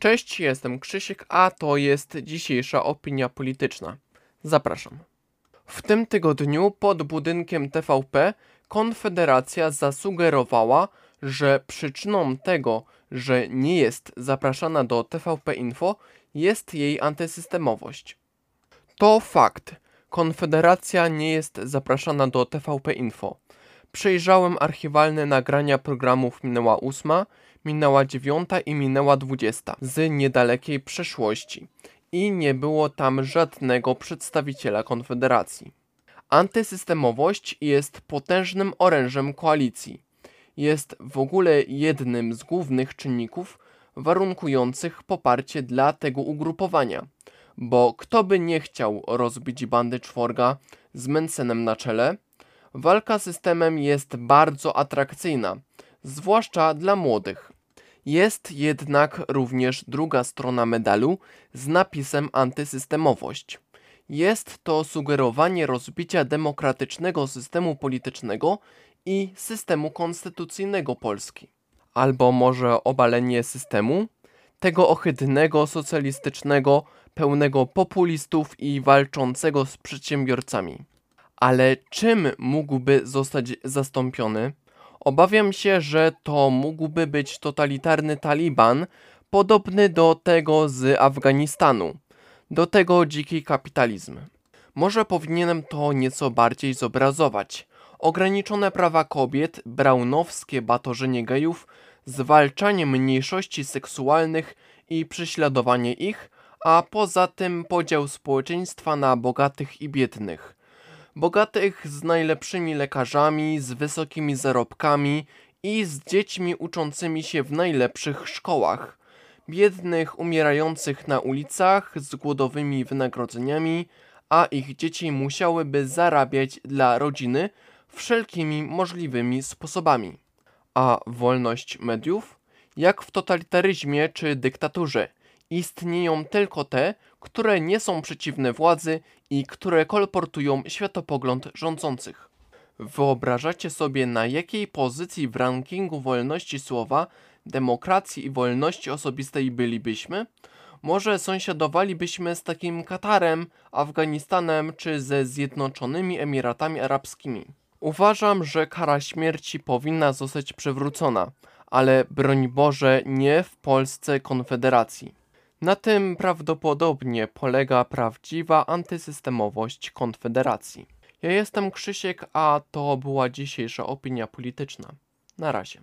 Cześć, jestem Krzysiek, a to jest dzisiejsza opinia polityczna. Zapraszam. W tym tygodniu pod budynkiem TVP Konfederacja zasugerowała, że przyczyną tego, że nie jest zapraszana do TVP Info, jest jej antysystemowość. To fakt. Konfederacja nie jest zapraszana do TVP Info. Przejrzałem archiwalne nagrania programów Minęła ósma, minęła dziewiąta i minęła dwudziesta z niedalekiej przeszłości i nie było tam żadnego przedstawiciela Konfederacji. Antysystemowość jest potężnym orężem koalicji. Jest w ogóle jednym z głównych czynników warunkujących poparcie dla tego ugrupowania, bo kto by nie chciał rozbić bandy czworga z Mencenem na czele, walka z systemem jest bardzo atrakcyjna, zwłaszcza dla młodych. Jest jednak również druga strona medalu z napisem antysystemowość. Jest to sugerowanie rozbicia demokratycznego systemu politycznego i systemu konstytucyjnego Polski. Albo może obalenie systemu, tego ohydnego, socjalistycznego, pełnego populistów i walczącego z przedsiębiorcami. Ale czym mógłby zostać zastąpiony? Obawiam się, że to mógłby być totalitarny Taliban, podobny do tego z Afganistanu, do tego dziki kapitalizm. Może powinienem to nieco bardziej zobrazować. Ograniczone prawa kobiet, braunowskie batorzenie gejów, zwalczanie mniejszości seksualnych i prześladowanie ich, a poza tym podział społeczeństwa na bogatych i biednych – bogatych z najlepszymi lekarzami, z wysokimi zarobkami i z dziećmi uczącymi się w najlepszych szkołach, biednych umierających na ulicach z głodowymi wynagrodzeniami, a ich dzieci musiałyby zarabiać dla rodziny wszelkimi możliwymi sposobami. A wolność mediów? Jak w totalitaryzmie czy dyktaturze – istnieją tylko te, które nie są przeciwne władzy i które kolportują światopogląd rządzących. Wyobrażacie sobie, na jakiej pozycji w rankingu wolności słowa, demokracji i wolności osobistej bylibyśmy? Może sąsiadowalibyśmy z takim Katarem, Afganistanem czy ze Zjednoczonymi Emiratami Arabskimi. Uważam, że kara śmierci powinna zostać przywrócona, ale broń Boże nie w Polsce Konfederacji. Na tym prawdopodobnie polega prawdziwa antysystemowość Konfederacji. Ja jestem Krzysiek, a to była dzisiejsza opinia polityczna. Na razie.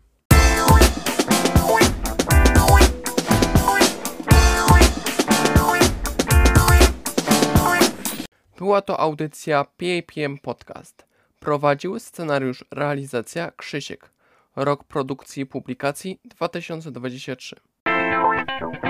Była to audycja PAPM Podcast. Prowadził scenariusz realizacja Krzysiek. Rok produkcji i publikacji 2023. Thank you.